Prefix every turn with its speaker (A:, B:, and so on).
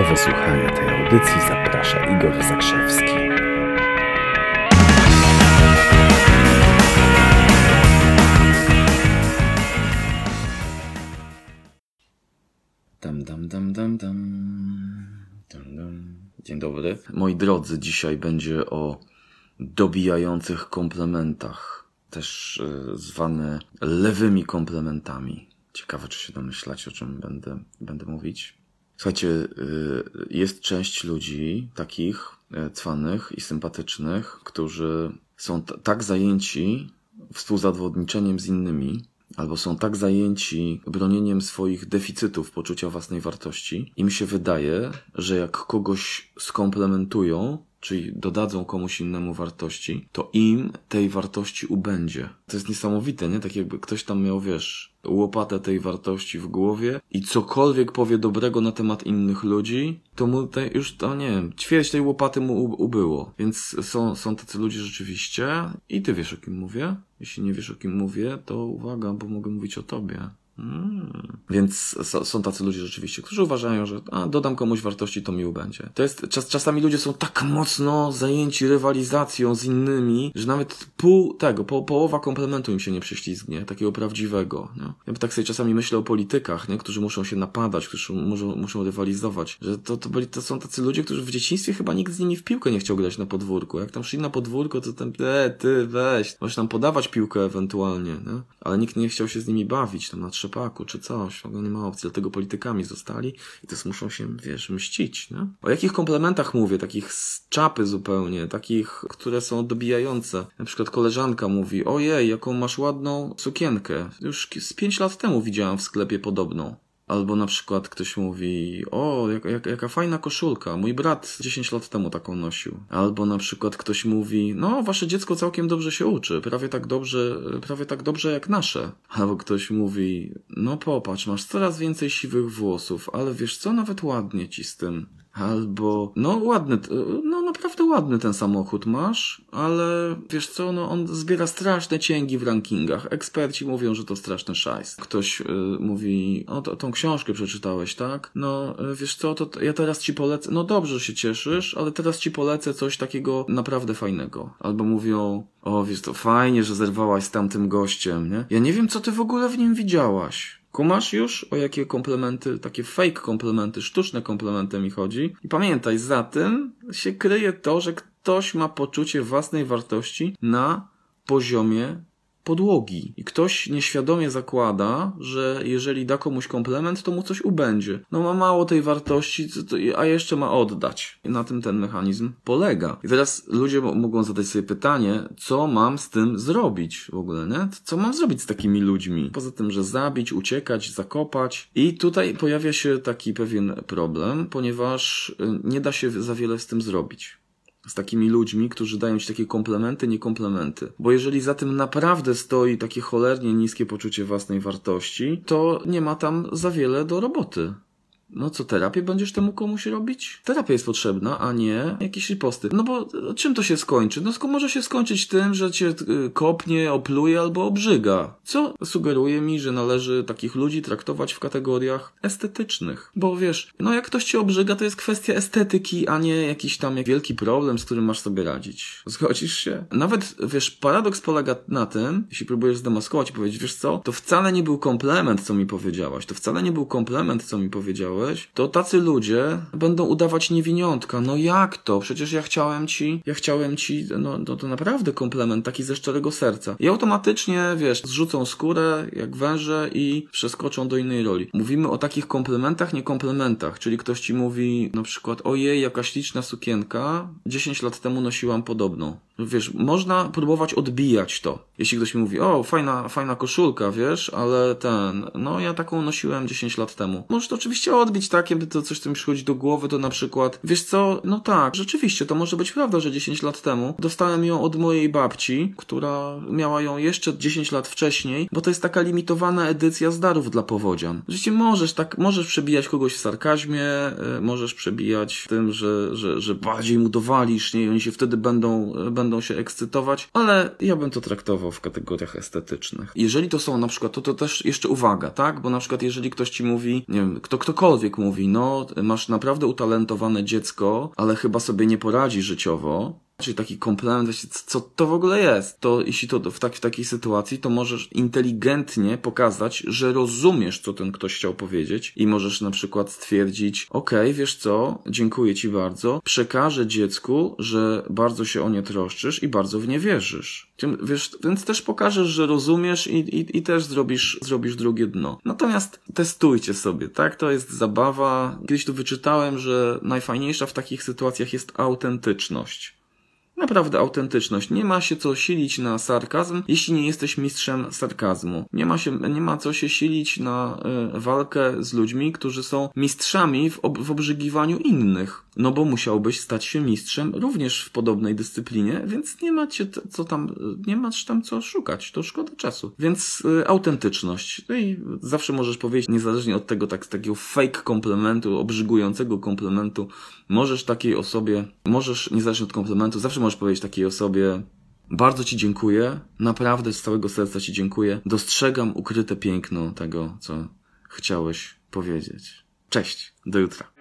A: Do wysłuchania tej audycji zaprasza Igor Zakrzewski.
B: Dam, dam, dam, dam, dam. Dam, dam. Dzień dobry. Moi drodzy, dzisiaj będzie o dobijających komplementach, też y, zwane lewymi komplementami. Ciekawe, czy się domyślacie, o czym będę, będę mówić. Słuchajcie, y, jest część ludzi takich y, cwanych i sympatycznych, którzy są tak zajęci współzawodniczeniem z innymi, albo są tak zajęci bronieniem swoich deficytów poczucia własnej wartości, im się wydaje, że jak kogoś skomplementują, czyli dodadzą komuś innemu wartości, to im tej wartości ubędzie. To jest niesamowite, nie? Tak jakby ktoś tam miał, wiesz, łopatę tej wartości w głowie i cokolwiek powie dobrego na temat innych ludzi, to mu te, już to, nie wiem, ćwierć tej łopaty mu ubyło. Więc są, są tacy ludzie rzeczywiście i ty wiesz o kim mówię. Jeśli nie wiesz o kim mówię, to uwaga, bo mogę mówić o tobie. Mm. Więc są tacy ludzie rzeczywiście, którzy uważają, że a, dodam komuś wartości, to miło będzie. To jest, czas, czasami ludzie są tak mocno zajęci rywalizacją z innymi, że nawet pół tego, po, połowa komplementu im się nie prześlizgnie, takiego prawdziwego. Nie? Ja tak sobie czasami myślę o politykach, nie? którzy muszą się napadać, którzy muszą, muszą rywalizować, że to, to, byli, to są tacy ludzie, którzy w dzieciństwie chyba nikt z nimi w piłkę nie chciał grać na podwórku. Jak tam szli na podwórko, to tam, e, ty, weź, możesz tam podawać piłkę ewentualnie, nie? ale nikt nie chciał się z nimi bawić, tam na trzepaku czy coś, ogóle nie ma opcji, dlatego politykami zostali i teraz muszą się, wiesz, mścić, nie? O jakich komplementach mówię, takich z czapy zupełnie, takich, które są dobijające. Na przykład koleżanka mówi, ojej, jaką masz ładną sukienkę. Już z pięć lat temu widziałam w sklepie podobną. Albo na przykład ktoś mówi, o, jak, jak, jaka fajna koszulka, mój brat 10 lat temu taką nosił. Albo na przykład ktoś mówi, no, wasze dziecko całkiem dobrze się uczy, prawie tak dobrze, prawie tak dobrze jak nasze. Albo ktoś mówi, no popatrz, masz coraz więcej siwych włosów, ale wiesz co, nawet ładnie ci z tym. Albo, no ładny, no naprawdę ładny ten samochód masz, ale wiesz co, no on zbiera straszne cięgi w rankingach. Eksperci mówią, że to straszny szajs. Ktoś y, mówi, o to, tą książkę przeczytałeś, tak? No y, wiesz co, to t- ja teraz ci polecę, no dobrze że się cieszysz, ale teraz ci polecę coś takiego naprawdę fajnego. Albo mówią, o wiesz to fajnie, że zerwałaś z tamtym gościem, nie? Ja nie wiem, co ty w ogóle w nim widziałaś. Kumasz już, o jakie komplementy, takie fake komplementy, sztuczne komplementy mi chodzi. I pamiętaj, za tym się kryje to, że ktoś ma poczucie własnej wartości na poziomie podłogi. I ktoś nieświadomie zakłada, że jeżeli da komuś komplement, to mu coś ubędzie. No ma mało tej wartości, a jeszcze ma oddać. I na tym ten mechanizm polega. I teraz ludzie mo- mogą zadać sobie pytanie, co mam z tym zrobić w ogóle, nie? Co mam zrobić z takimi ludźmi? Poza tym, że zabić, uciekać, zakopać. I tutaj pojawia się taki pewien problem, ponieważ y, nie da się za wiele z tym zrobić z takimi ludźmi, którzy dają ci takie komplementy, nie komplementy. Bo jeżeli za tym naprawdę stoi takie cholernie niskie poczucie własnej wartości, to nie ma tam za wiele do roboty. No co, terapię będziesz temu komuś robić? Terapia jest potrzebna, a nie jakieś riposty. No bo e, czym to się skończy? No może się skończyć tym, że cię y, kopnie, opluje albo obrzyga. Co sugeruje mi, że należy takich ludzi traktować w kategoriach estetycznych. Bo wiesz, no jak ktoś cię obrzyga, to jest kwestia estetyki, a nie jakiś tam jak wielki problem, z którym masz sobie radzić. Zgodzisz się? Nawet, wiesz, paradoks polega na tym, jeśli próbujesz zdemaskować i powiedzieć, wiesz co, to wcale nie był komplement, co mi powiedziałaś, to wcale nie był komplement, co mi powiedziałeś, to tacy ludzie będą udawać niewiniątka. No jak to? Przecież ja chciałem ci, ja chciałem ci, no, no to naprawdę komplement, taki ze szczerego serca. I automatycznie, wiesz, zrzucą skórę jak węże i przeskoczą do innej roli. Mówimy o takich komplementach, nie komplementach, czyli ktoś ci mówi na przykład, ojej, jaka śliczna sukienka, 10 lat temu nosiłam podobną. Wiesz, można próbować odbijać to. Jeśli ktoś mi mówi, o, fajna, fajna koszulka, wiesz, ale ten, no ja taką nosiłem 10 lat temu. Możesz to oczywiście odbić tak, jakby to coś co mi przychodzi do głowy, to na przykład, wiesz co, no tak, rzeczywiście, to może być prawda, że 10 lat temu dostałem ją od mojej babci, która miała ją jeszcze 10 lat wcześniej, bo to jest taka limitowana edycja z darów dla powodzian. Rzeczywiście możesz tak, możesz przebijać kogoś w sarkazmie, y, możesz przebijać tym, że, że, że bardziej mu dowalisz, nie, i oni się wtedy będą, y, będą będą się ekscytować, ale ja bym to traktował w kategoriach estetycznych. Jeżeli to są na przykład, to to też jeszcze uwaga, tak? Bo na przykład jeżeli ktoś ci mówi, nie wiem, kto ktokolwiek mówi, no masz naprawdę utalentowane dziecko, ale chyba sobie nie poradzi życiowo, Czyli taki komplement, co to w ogóle jest? To jeśli to w, tak, w takiej sytuacji, to możesz inteligentnie pokazać, że rozumiesz, co ten ktoś chciał powiedzieć i możesz na przykład stwierdzić, okej, wiesz co, dziękuję ci bardzo, przekażę dziecku, że bardzo się o nie troszczysz i bardzo w nie wierzysz. Wiesz, więc też pokażesz, że rozumiesz i, i, i też zrobisz, zrobisz drugie dno. Natomiast testujcie sobie, tak? To jest zabawa. Kiedyś tu wyczytałem, że najfajniejsza w takich sytuacjach jest autentyczność. Naprawdę autentyczność. Nie ma się co silić na sarkazm, jeśli nie jesteś mistrzem sarkazmu. Nie ma, się, nie ma co się silić na y, walkę z ludźmi, którzy są mistrzami w, ob, w innych. No bo musiałbyś stać się mistrzem również w podobnej dyscyplinie, więc nie macie co tam, nie masz tam co szukać. To szkoda czasu. Więc y, autentyczność. No i zawsze możesz powiedzieć, niezależnie od tego tak, takiego fake komplementu, obrzygującego komplementu, możesz takiej osobie, możesz, niezależnie od komplementu, zawsze możesz powiedzieć takiej osobie, bardzo Ci dziękuję, naprawdę z całego serca Ci dziękuję, dostrzegam ukryte piękno tego, co chciałeś powiedzieć. Cześć, do jutra.